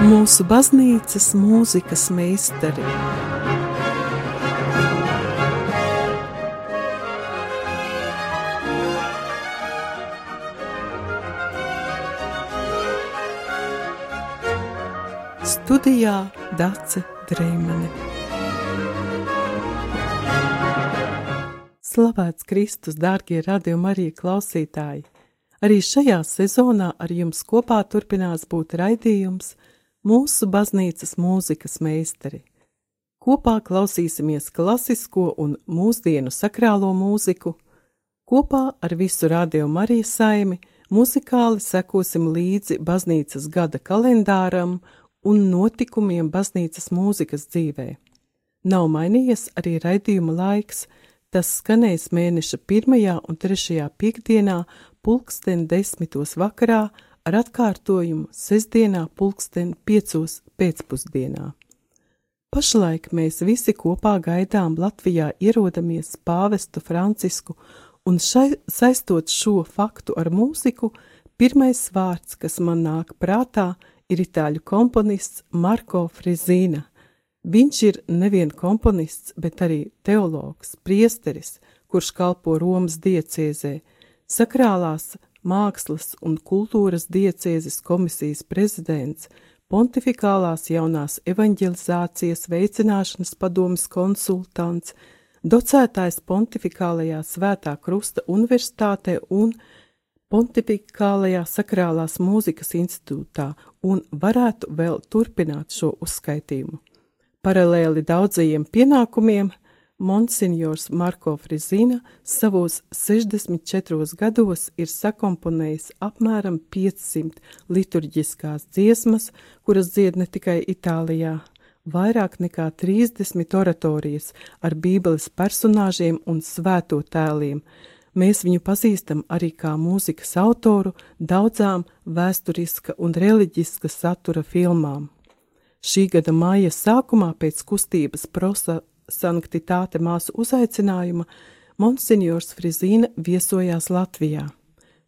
mūsu baznīcas mūzikas meistari. Studijā Dace Dreimane. Slavēts Kristus, dārgie radījumi arī klausītāji! Arī šajā sezonā ar jums kopā turpinās būt raidījums – mūsu baznīcas mūzikas meistari. Kopā klausīsimies klasisko un mūsdienu sakrālo mūziku, kopā ar visu radio Marijas saimi muzikāli sekosim līdzi baznīcas gada kalendāram un notikumiem baznīcas mūzikas dzīvē. Nav mainījies arī raidījuma laiks, tas skanēs mēneša pirmajā un trešajā piekdienā pulksten desmitos vakarā ar atkārtojumu sestdienā pulksten piecos pēcpusdienā. Pašlaik mēs visi kopā gaidām Latvijā ierodamies pāvestu Francisku, un šai, saistot šo faktu ar mūziku, pirmais vārds, kas man nāk prātā, ir itāļu komponists Marko Frizīna. Viņš ir nevien komponists, bet arī teologs, priesteris, kurš kalpo Romas diecēzē, sakrālās Mākslas un kultūras diecēzes komisijas prezidents, pontifikālās jaunās evanģelizācijas veicināšanas padomas konsultants, docētājs pontifikālajā svētā krusta universitātē un pontifikālajā sakrālās mūzikas institūtā un varētu vēl turpināt šo uzskaitījumu. Paralēli daudzajiem pienākumiem Monsignors Marko Frizina savos 64 gados ir sakomponējis apmēram 500 liturģiskās dziesmas, kuras dzied ne tikai Itālijā, vairāk nekā 30 oratorijas ar bībeles personāžiem un svēto tēliem. Mēs viņu pazīstam arī kā mūzikas autoru daudzām vēsturiska un reliģiska satura filmām. Šī gada māja sākumā pēc kustības prosa sanktitāte māsu uzaicinājuma Monsignors Frizīna viesojās Latvijā.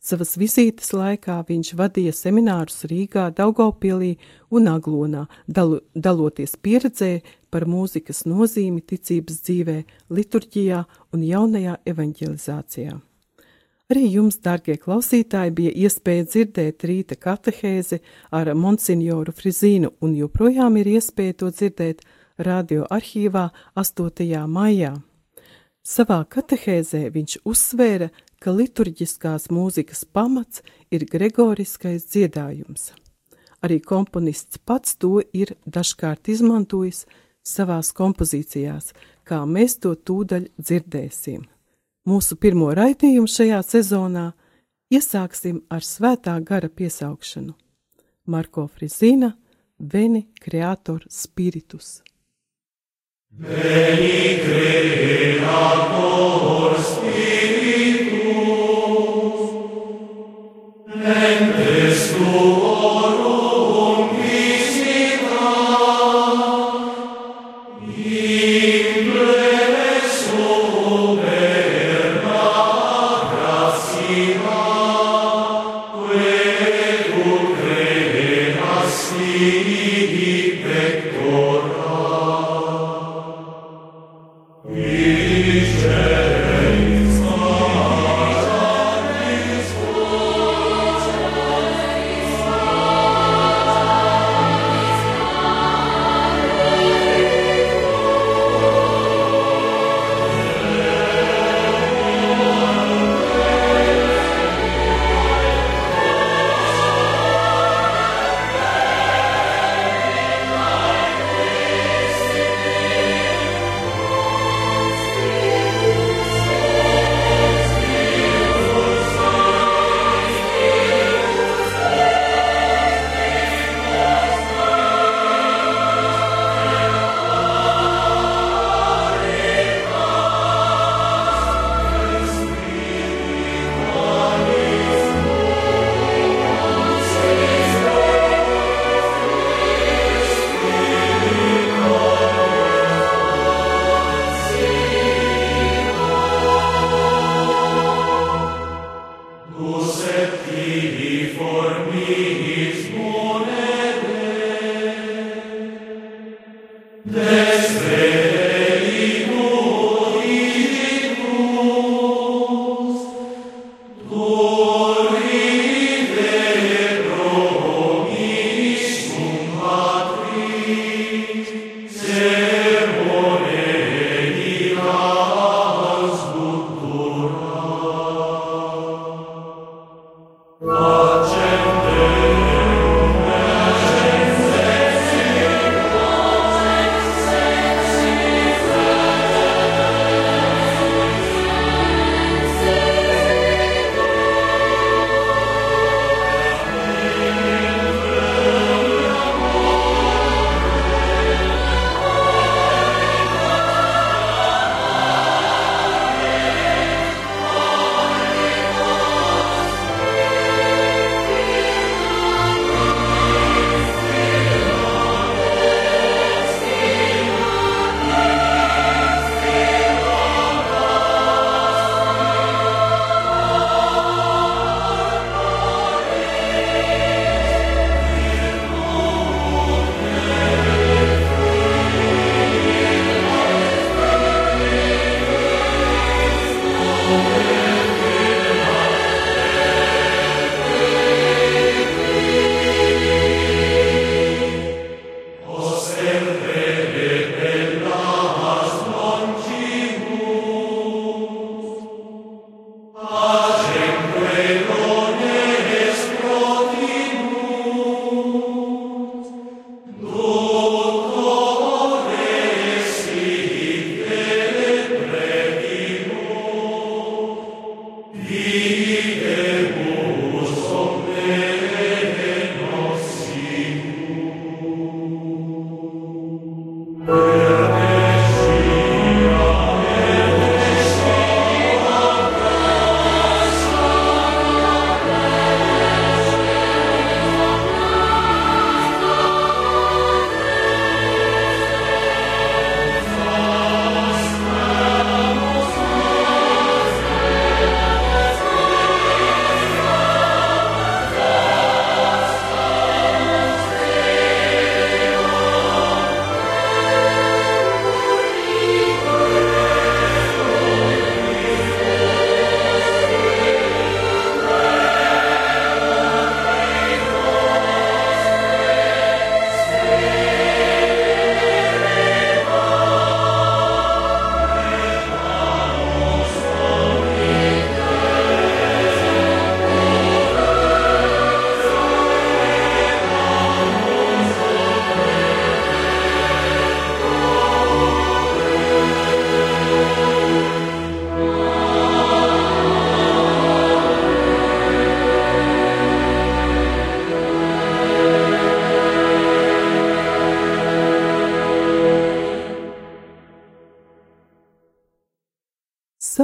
Savas vizītes laikā viņš vadīja seminārus Rīgā, Daugavpilī un Aglonā, dalu, daloties pieredzē par mūzikas nozīmi ticības dzīvē, liturģijā un jaunajā evaņģelizācijā. Arī jums, darbie klausītāji, bija iespēja dzirdēt rīta katehēzi ar Monsignoru Frizīnu, un joprojām ir iespēja to dzirdēt radio arhīvā 8. maijā. Savā katehēzē viņš uzsvēra, ka liturģiskās mūzikas pamats ir gregoriskais dziedājums. Arī komponists pats to ir dažkārt izmantojis savās kompozīcijās, kā mēs to tūdaļ dzirdēsim. Mūsu pirmo raidījumu šajā sezonā iesāksim ar svētā gara piesaukšanu. Marko Frizīna, Veni Creator Spiritus. Veni creator spiritus, lentes tuorum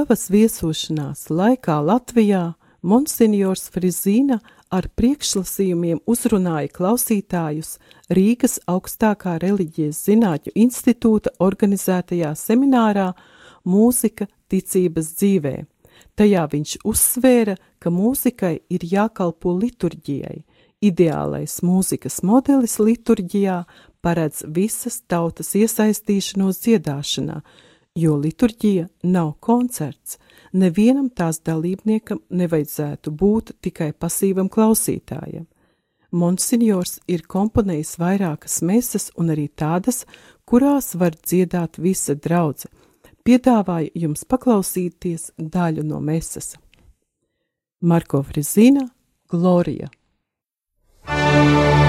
Savas viesošanās laikā Latvijā Monsignors Frizīna ar priekšlasījumiem uzrunāja klausītājus Rīgas augstākā reliģijas zinātņu institūta organizētajā seminārā Mūzika ticības dzīvē. Tajā viņš uzsvēra, ka mūzikai ir jākalpo liturģijai. Ideālais mūzikas modelis liturģijā paredz visas tautas iesaistīšanos dziedāšanā, jo liturģija nav koncerts. Nevienam tās dalībniekam nevajadzētu būt tikai pasīvam klausītājam. Monsignors ir komponējis vairākas mesas un arī tādas, kurās var dziedāt visa draudze. Piedāvāju jums paklausīties daļu no mesas. Marko Frizina, Glorija. thank you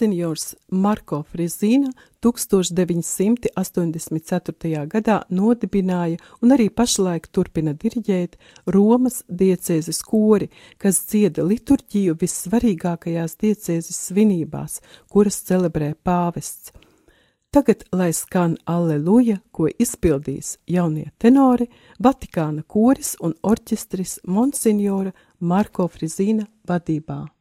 Monsignors Marko Frizīna 1984. gadā nodibināja un arī pašlaik turpina diriģēt Romas diecēzes kori, kas dzieda liturģiju vissvarīgākajās diecēzes svinībās, kuras celebrē pāvests. Tagad, lai skan Alleluja, ko izpildīs jaunie tenori, Vatikāna koris un orķestris Monsignora Marko Frizīna vadībā.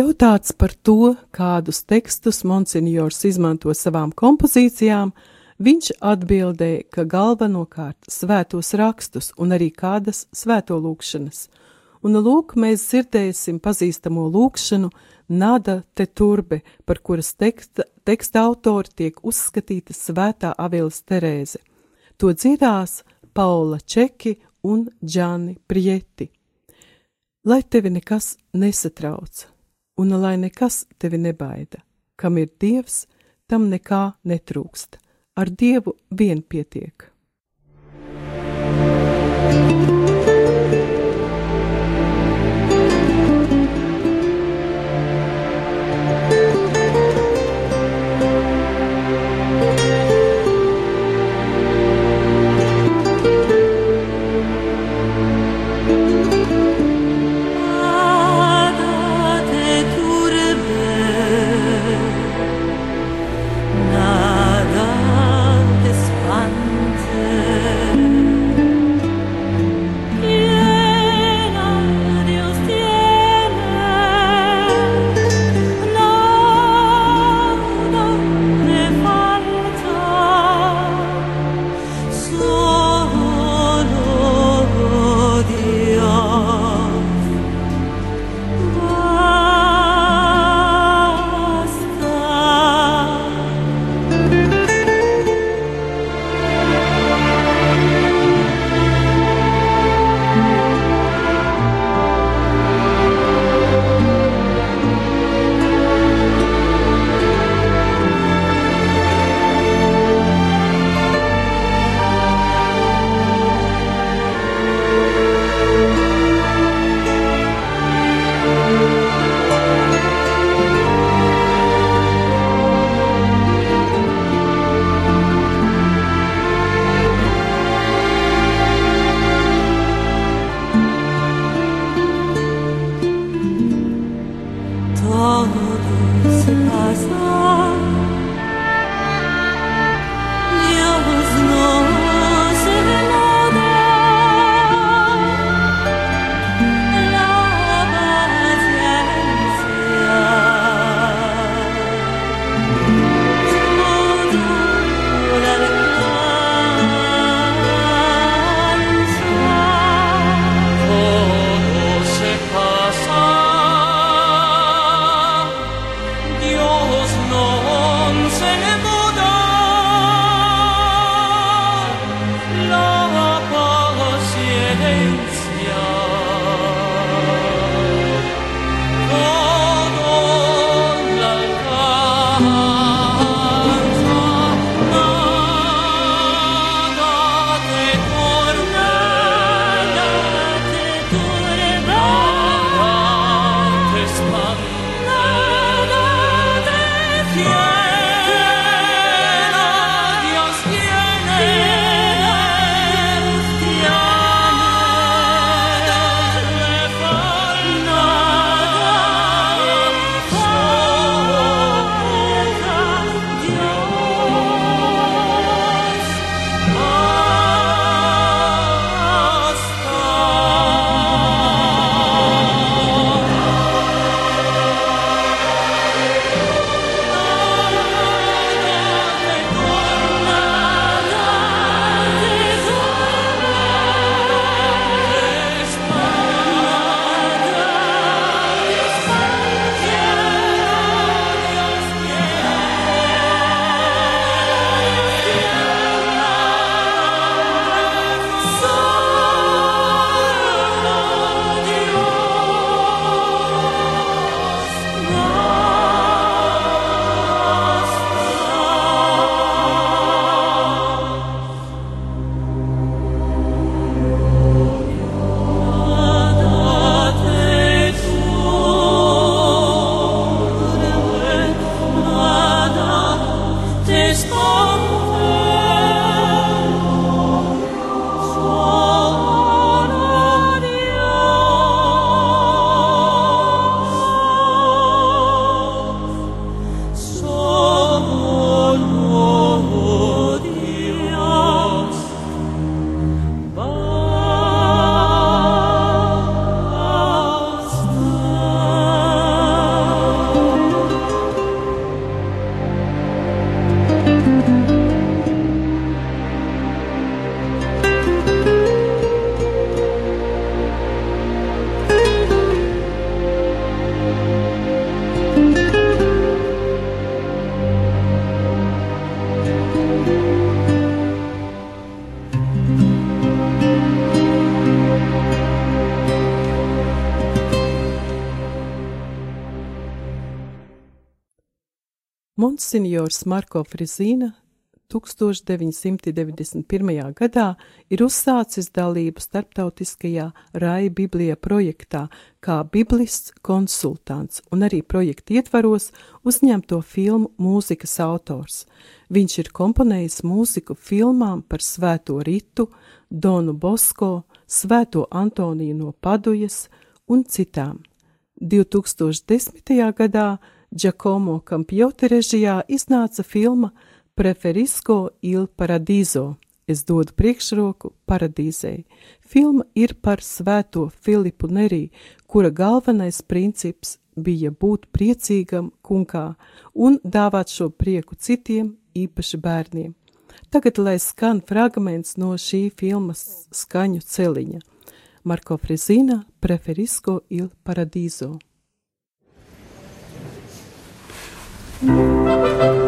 Jautāts par to, kādus tekstus Monsignors izmanto savām kompozīcijām, viņš atbildēja, ka galvenokārt svētos rakstus un arī kādas svēto lūkšanas. Un lūk, mēs dzirdēsim pazīstamo lūkšanu Nada te turbe, par kuras teksta, teksta autori tiek uzskatīta svētā Avils Terēze. To dzirdās Paula Čeki un Džani Prieti. Lai tevi nekas nesatrauc, un lai nekas tevi nebaida, kam ir dievs, tam nekā netrūkst. Ar dievu vien pietiek. Monsignors Marko Frizīna 1991. gadā ir uzsācis dalību starptautiskajā Rai Biblijā projektā kā biblists konsultants un arī projekta ietvaros uzņemto filmu mūzikas autors. Viņš ir komponējis mūziku filmām par Svēto Ritu, Donu Bosko, Svēto Antoniju no Padujas un citām. 2010. gadā Giacomo Campiotti režijā iznāca filma Preferisko il Paradiso. Es dodu priekšroku paradīzei. Filma ir par svēto Filipu Nerī, kura galvenais princips bija būt priecīgam kungā un dāvāt šo prieku citiem, īpaši bērniem. Tagad, lai skan fragments no šī filmas skaņu celiņa. Marko Frezina Preferisko il Paradiso. Música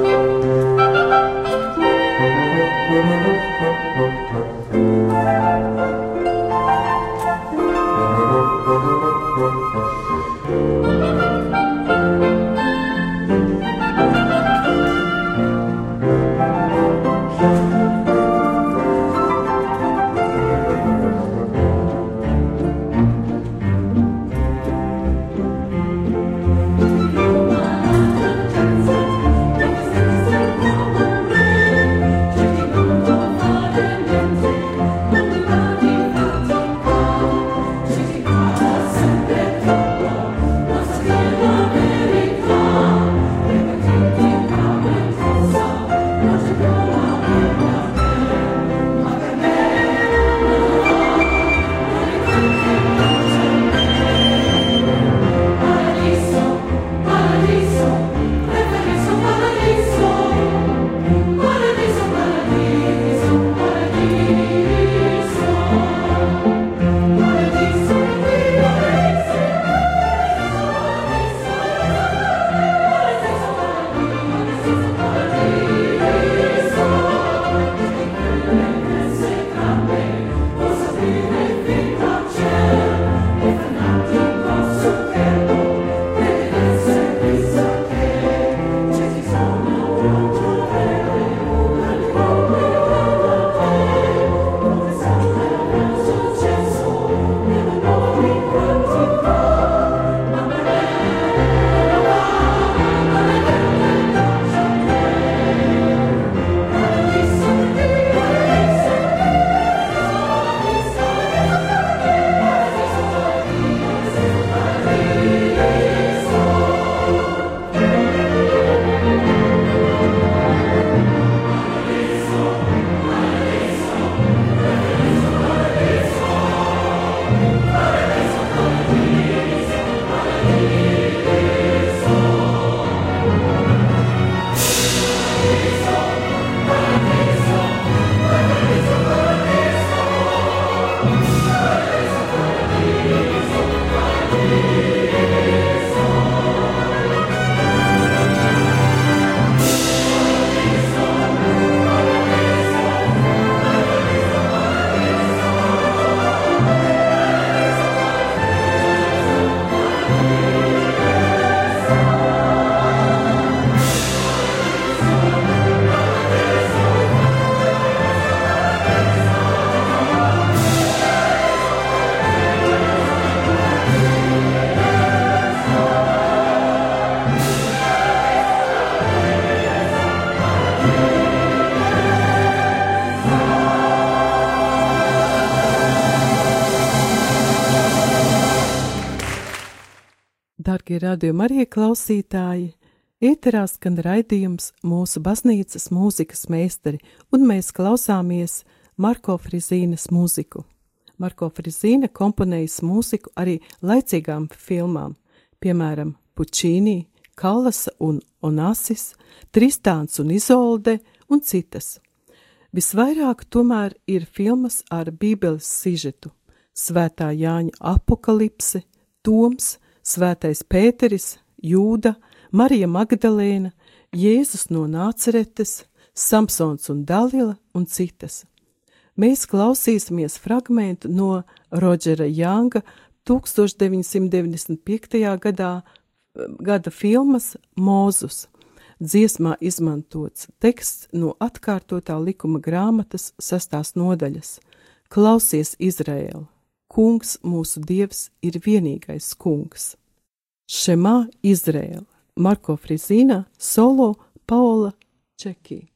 Dargie radījumi arī klausītāji, ēterā skan raidījums mūsu baznīcas mūzikas meistari, un mēs klausāmies Marko Frizīnas mūziku. Marko Frizīna komponējis mūziku arī laicīgām filmām, piemēram, Pučīnī, Kallasa un Onasis, Tristāns un Izolde un citas. Visvairāk tomēr ir filmas ar bībeles sižetu - Svētā Jāņa apokalipse, Toms, Svētais Pēteris, Jūda, Marija Magdalēna, Jēzus no Nāceretes, Samsons un Dalila un citas. Mēs klausīsimies fragmentu no Rodžera Janga 1995. gadā gada filmas Mūzus. Dziesmā izmantots teksts no atkārtotā likuma grāmatas sastās nodaļas. Klausies, Izraēla! Kungs, mūsu dievs, ir vienīgais kungs. Šemā Izraēla, Marko Frizīna, Solo, Paula Čekī.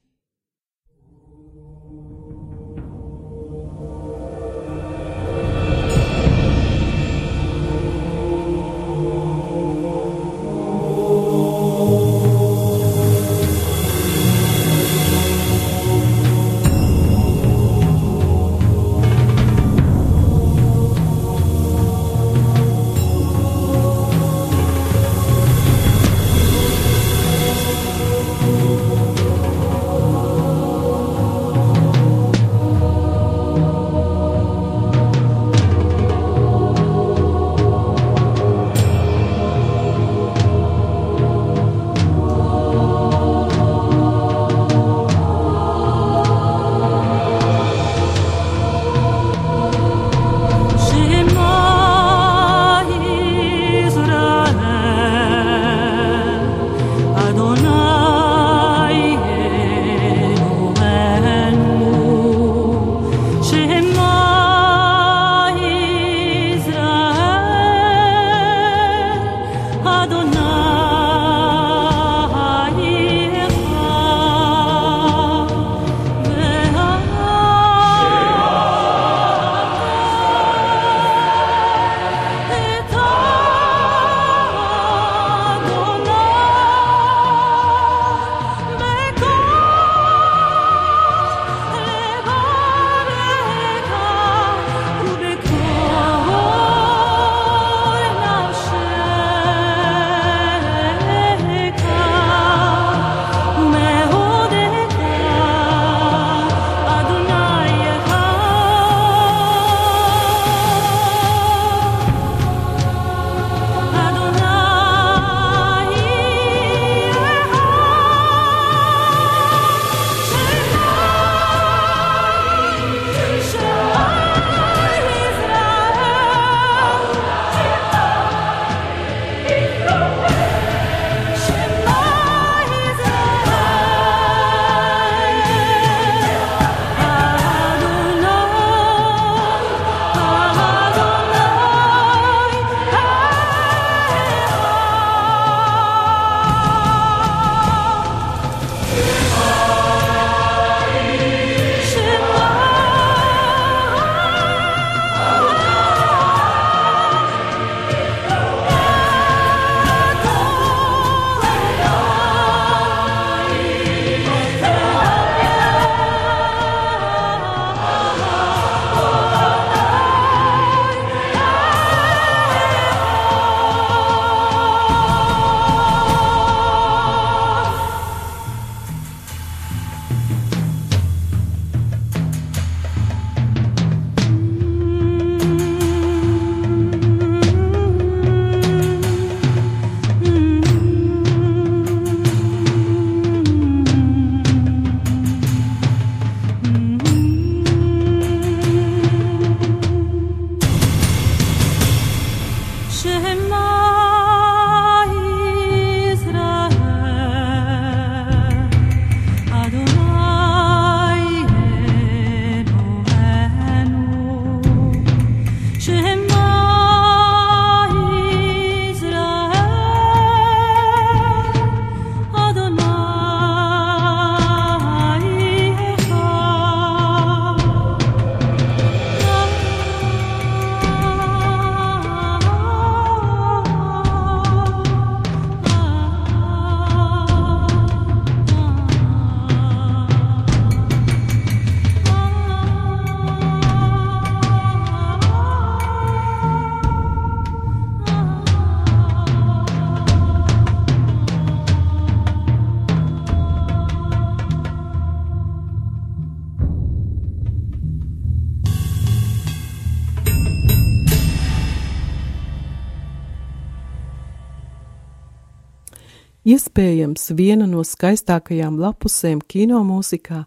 Iespējams, viena no skaistākajām lapusēm kino mūzikā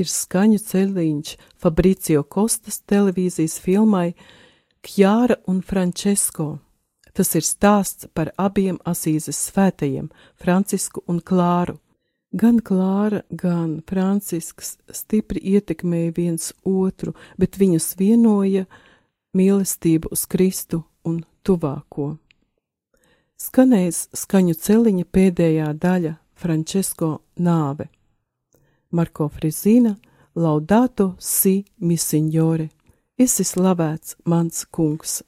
ir skaņu ceļiņš Fabricio Kostas televīzijas filmai Kjāra un Francesco. Tas ir stāsts par abiem asīzes svētajiem, Francisku un Klāru. Gan Klāra, gan Francisks stipri ietekmēja viens otru, bet viņus vienoja mīlestība uz Kristu un tuvāko. Skanēs skaņu celiņa pēdējā daļa Francesko nāve. Marko Frizīna, Laudato si mi signore, esi slavēts mans kungs.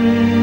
Laudato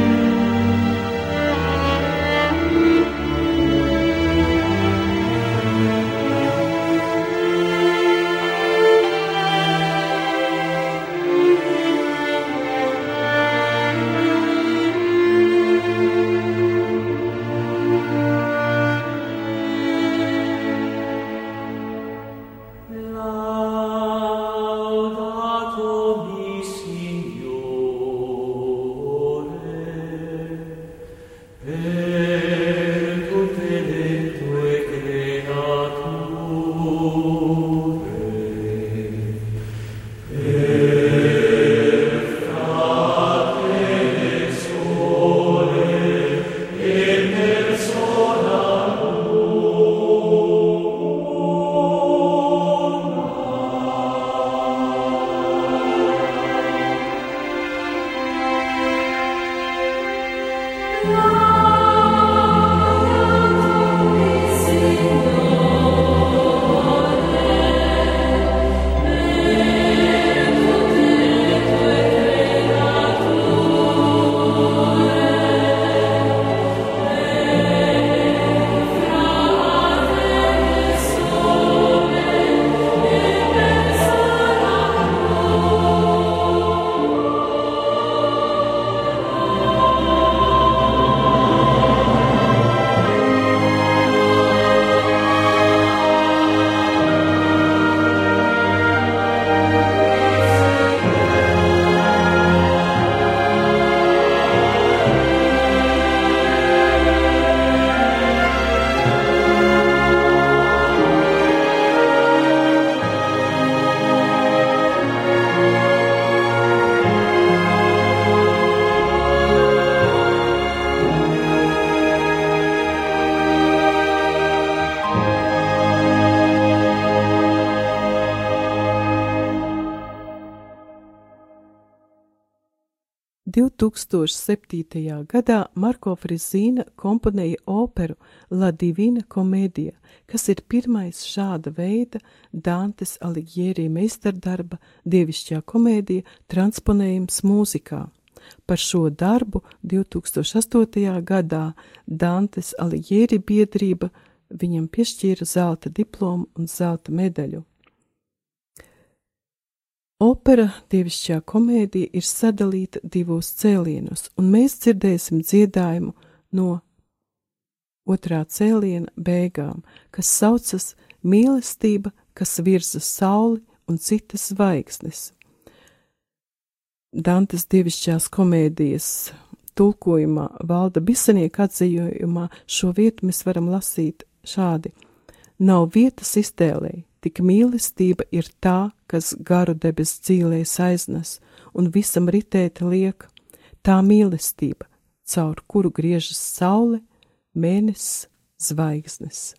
2007. gadā Marko Frizīna komponēja operu La Divina Komēdija, kas ir pirmais šāda veida Dantes Alighieri meistardarba dievišķā komēdija transponējums mūzikā. Par šo darbu 2008. gadā Dantes Alighieri biedrība viņam piešķīra zelta diplomu un zelta medaļu. Opera Dievišķā komēdija ir sadalīta divos cēlienos, un mēs dzirdēsim dziedājumu no otrā cēliena beigām, kas saucas mīlestība, kas virza sauli un citas zvaigznes. Dantes dievišķās komēdijas tulkojumā valda bisanieka atzījumā šo vietu mēs varam lasīt šādi. Nav vietas iztēlēji, tik mīlestība ir tā, kas garu debes dzīlēs aiznes un visam ritēt liek, tā mīlestība, caur kuru griežas saule, mēnesis, zvaigznes.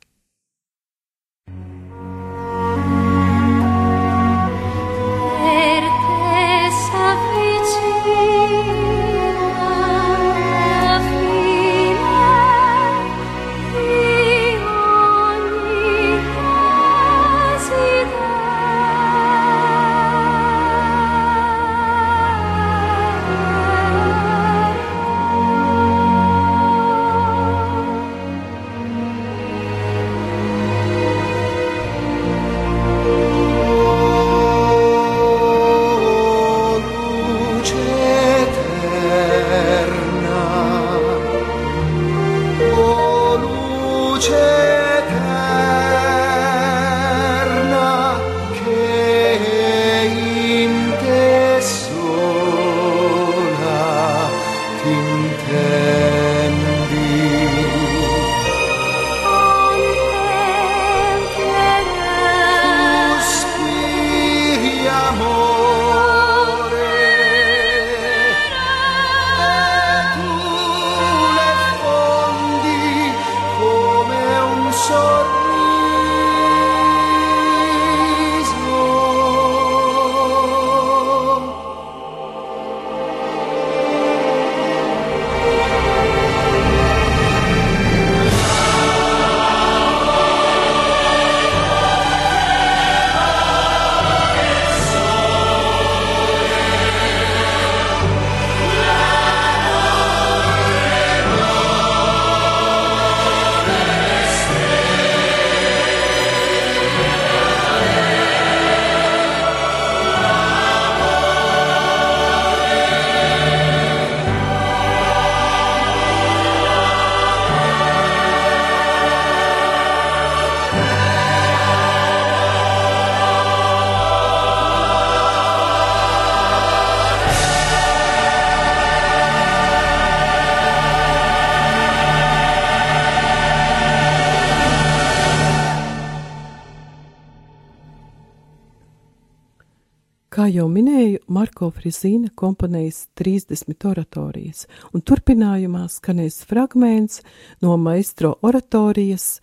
Kā jau minēju, Marko Frizīna komponējis 30 oratorijas, un turpinājumā skanēs fragments no maistro oratorijas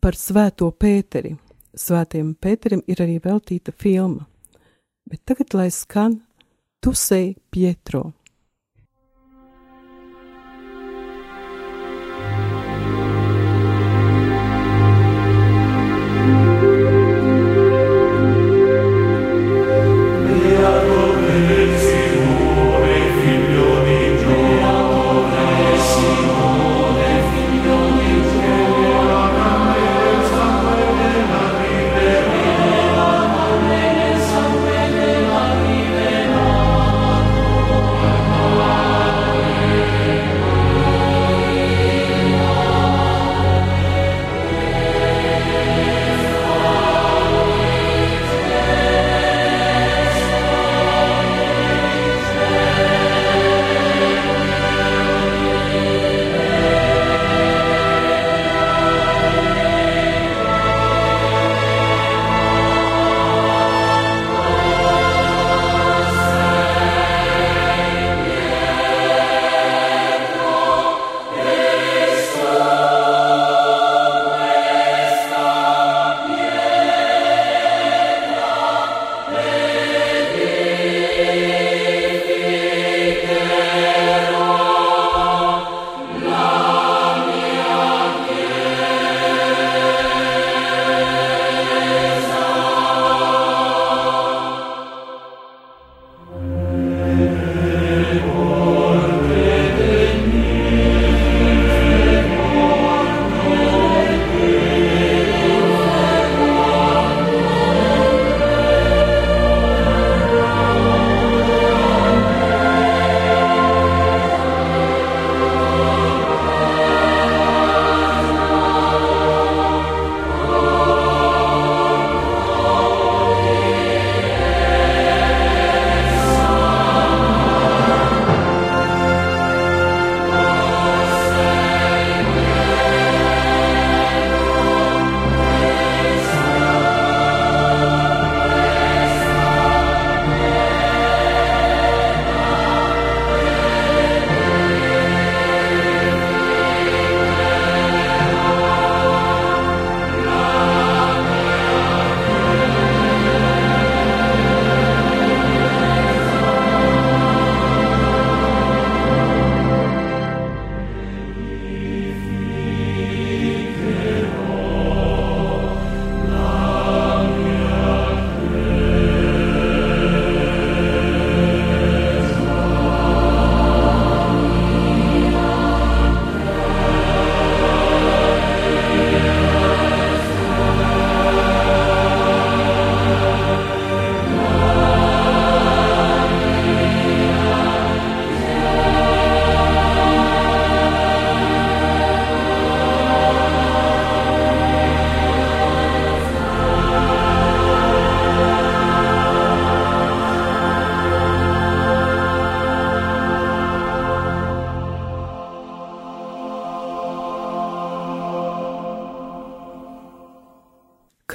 par Svēto Pēteri. Svētajam Pēterim ir arī veltīta filma, bet tagad lai skan Tusei Pietro.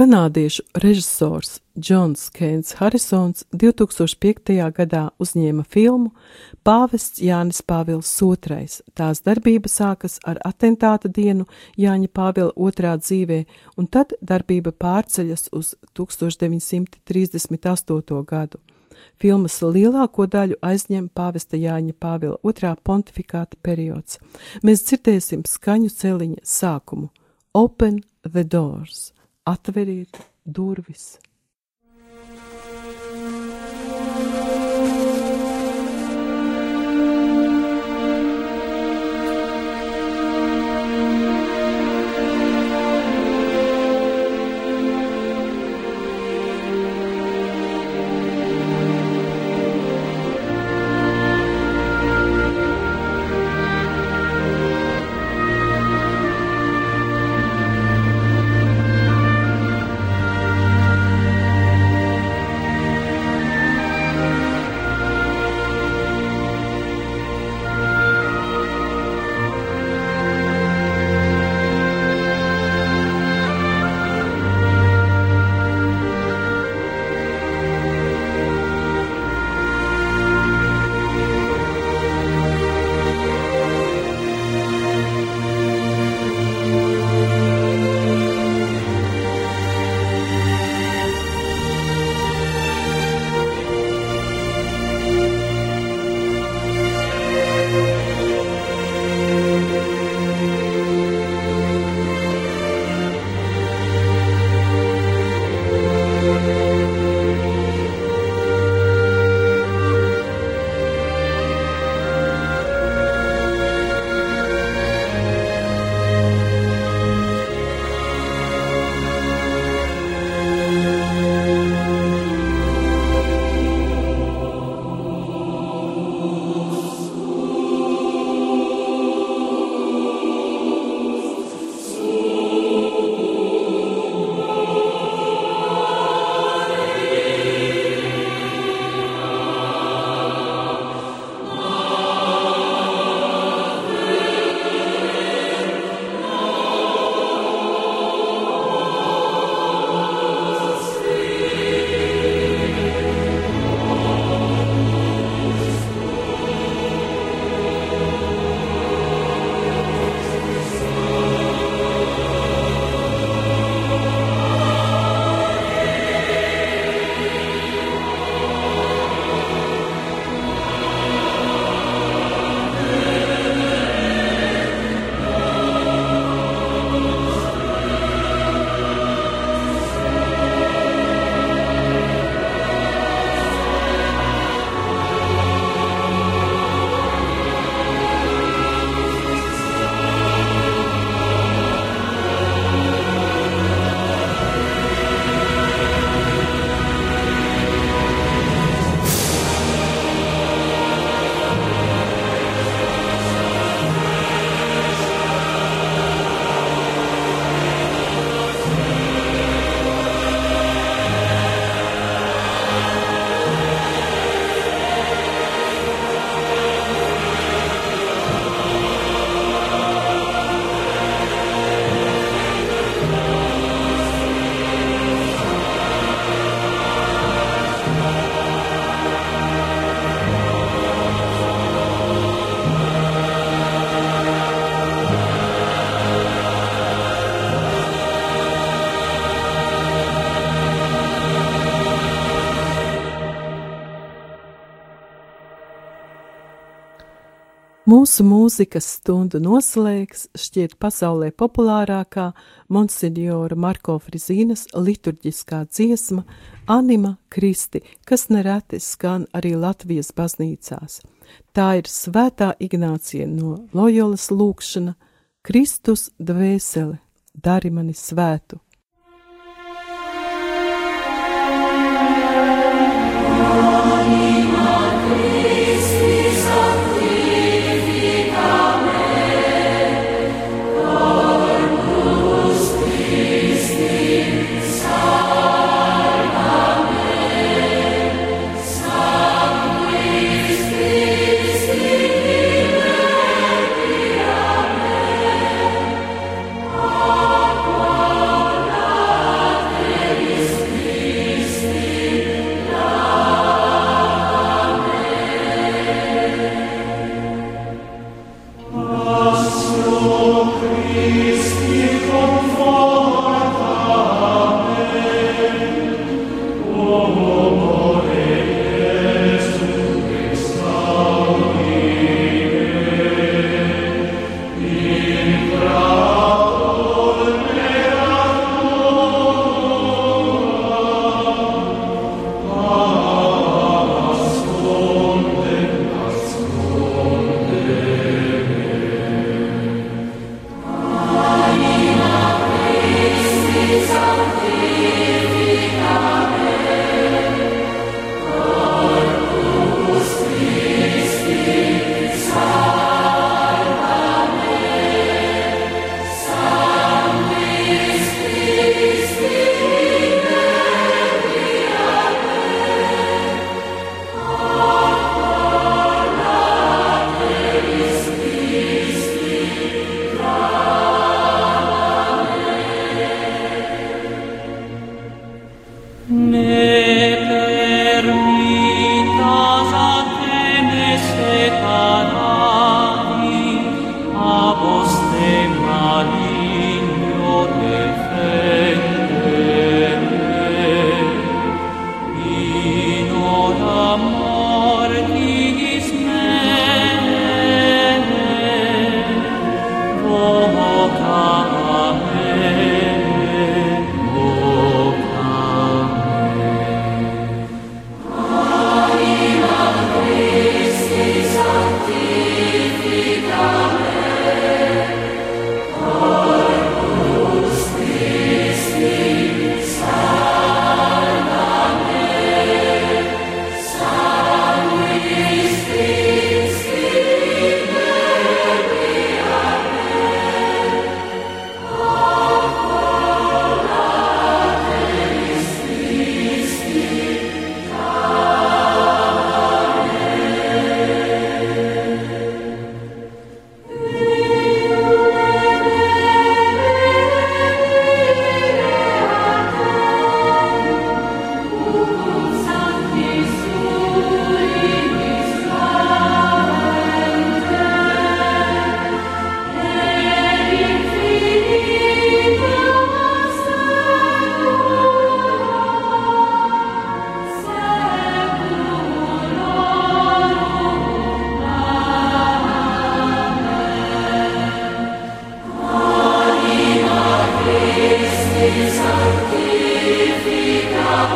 Kanādiešu režisors Džons Keins Harisons 2005. gadā uzņēma filmu Pāvests Jānis Pāvils II. Tās darbība sākas ar atentāta dienu Jāņa Pāvila otrā dzīvē, un tad darbība pārceļas uz 1938. gadu. Filmas lielāko daļu aizņem pāvesta Jāņa Pāvila otrā pontifikāta periods. Mēs dzirdēsim skaņu celiņa sākumu – Open the Doors – atveriet durvis! Mūsu mūzikas stundu noslēgs šķiet pasaulē populārākā Monsignora Marko Frizīnas liturģiskā dziesma Anima Kristi, kas nereti skan arī Latvijas baznīcās. Tā ir svētā Ignācija no Lojolas lūkšana Kristus dvēsele, dari mani svētu. Ne Sanctificam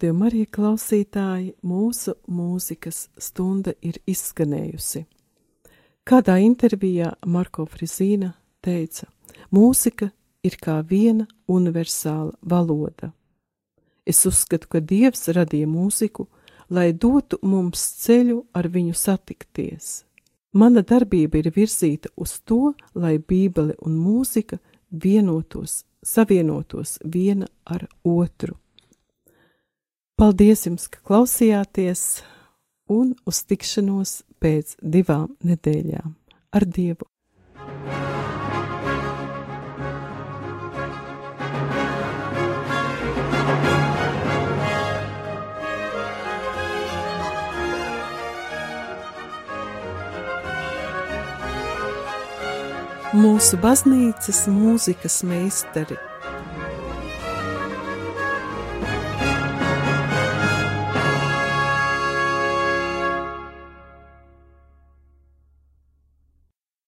rādījumi, arī klausītāji, mūsu mūzikas stunda ir izskanējusi. Kādā intervijā Marko Frizīna teica, mūzika ir kā viena universāla valoda. Es uzskatu, ka Dievs radīja mūziku, lai dotu mums ceļu ar viņu satikties. Mana darbība ir virzīta uz to, lai Bībele un mūzika vienotos, savienotos viena ar otru. Paldies jums, ka klausījāties, un uz tikšanos pēc divām nedēļām ar Dievu! Mūsu baznīcas mūzikas meistari